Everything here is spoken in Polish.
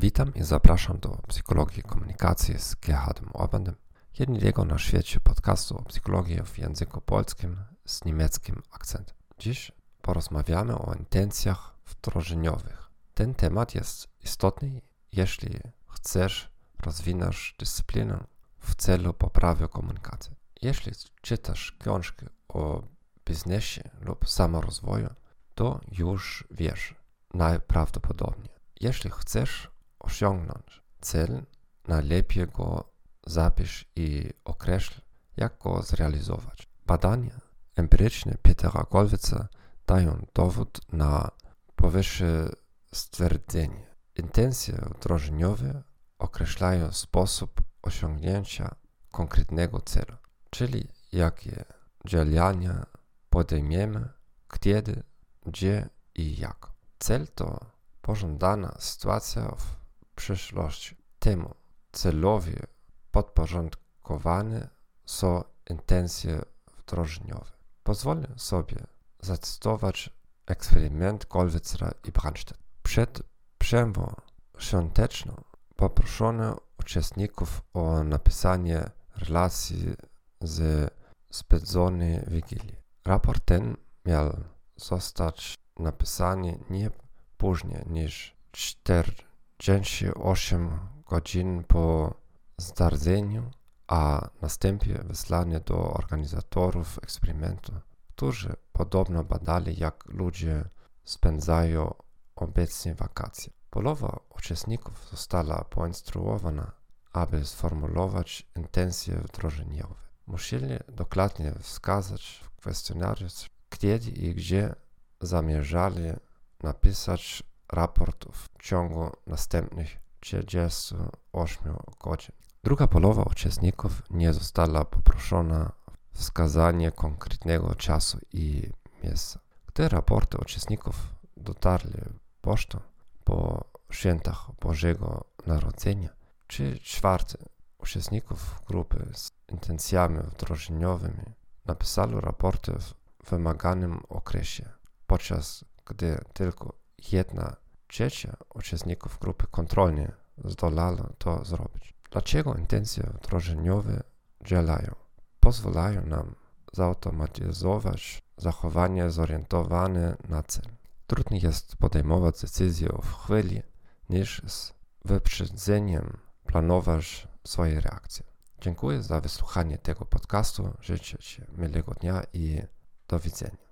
Witam i zapraszam do Psychologii Komunikacji z Gerhardem Orbandem, jednego na świecie podcastu o psychologii w języku polskim z niemieckim akcentem. Dziś porozmawiamy o intencjach wdrożeniowych. Ten temat jest istotny, jeśli chcesz rozwinąć dyscyplinę w celu poprawy komunikacji. Jeśli czytasz książki o biznesie lub samorozwoju, to już wiesz najprawdopodobniej. Jeśli chcesz osiągnąć cel, najlepiej go zapisz i określ, jak go zrealizować. Badania empiryczne Petera Golwica dają dowód na powyższe stwierdzenie. Intencje wdrożeniowe określają sposób osiągnięcia konkretnego celu, czyli jakie działania podejmiemy, kiedy, gdzie i jak. Cel to pożądana sytuacja w przyszłości. Temu celowi podporządkowane są intencje wdrożeniowe. Pozwolę sobie zacytować eksperyment Golwicera i Brandstedt. Przed przerwą świąteczną poproszono uczestników o napisanie relacji z spędzonej wigilii. Raport ten miał zostać napisany nie później niż 48 godzin po zdarzeniu, a następnie wysłany do organizatorów eksperymentu, którzy podobno badali, jak ludzie spędzają obecnie wakacje. Połowa uczestników została poinstruowana, aby sformułować intencje wdrożeniowe. Musieli dokładnie wskazać w kwestionariusz, kiedy i gdzie zamierzali napisać raportów w ciągu następnych 38 godzin. Druga połowa uczestników nie została poproszona o wskazanie konkretnego czasu i miejsca. Gdy raporty uczestników dotarli pocztą po świętach Bożego Narodzenia, czy czwarty uczestników grupy z intencjami wdrożeniowymi napisali raporty w wymaganym okresie, podczas gdy tylko jedna trzecia uczestników grupy kontrolnej zdolała to zrobić. Dlaczego intencje wdrożeniowe działają? Pozwalają nam zautomatyzować zachowanie zorientowane na cel. Trudniej jest podejmować decyzję w chwili, niż z wyprzedzeniem planować swoje reakcje. Dziękuję za wysłuchanie tego podcastu. Życzę Ci miłego dnia i do widzenia.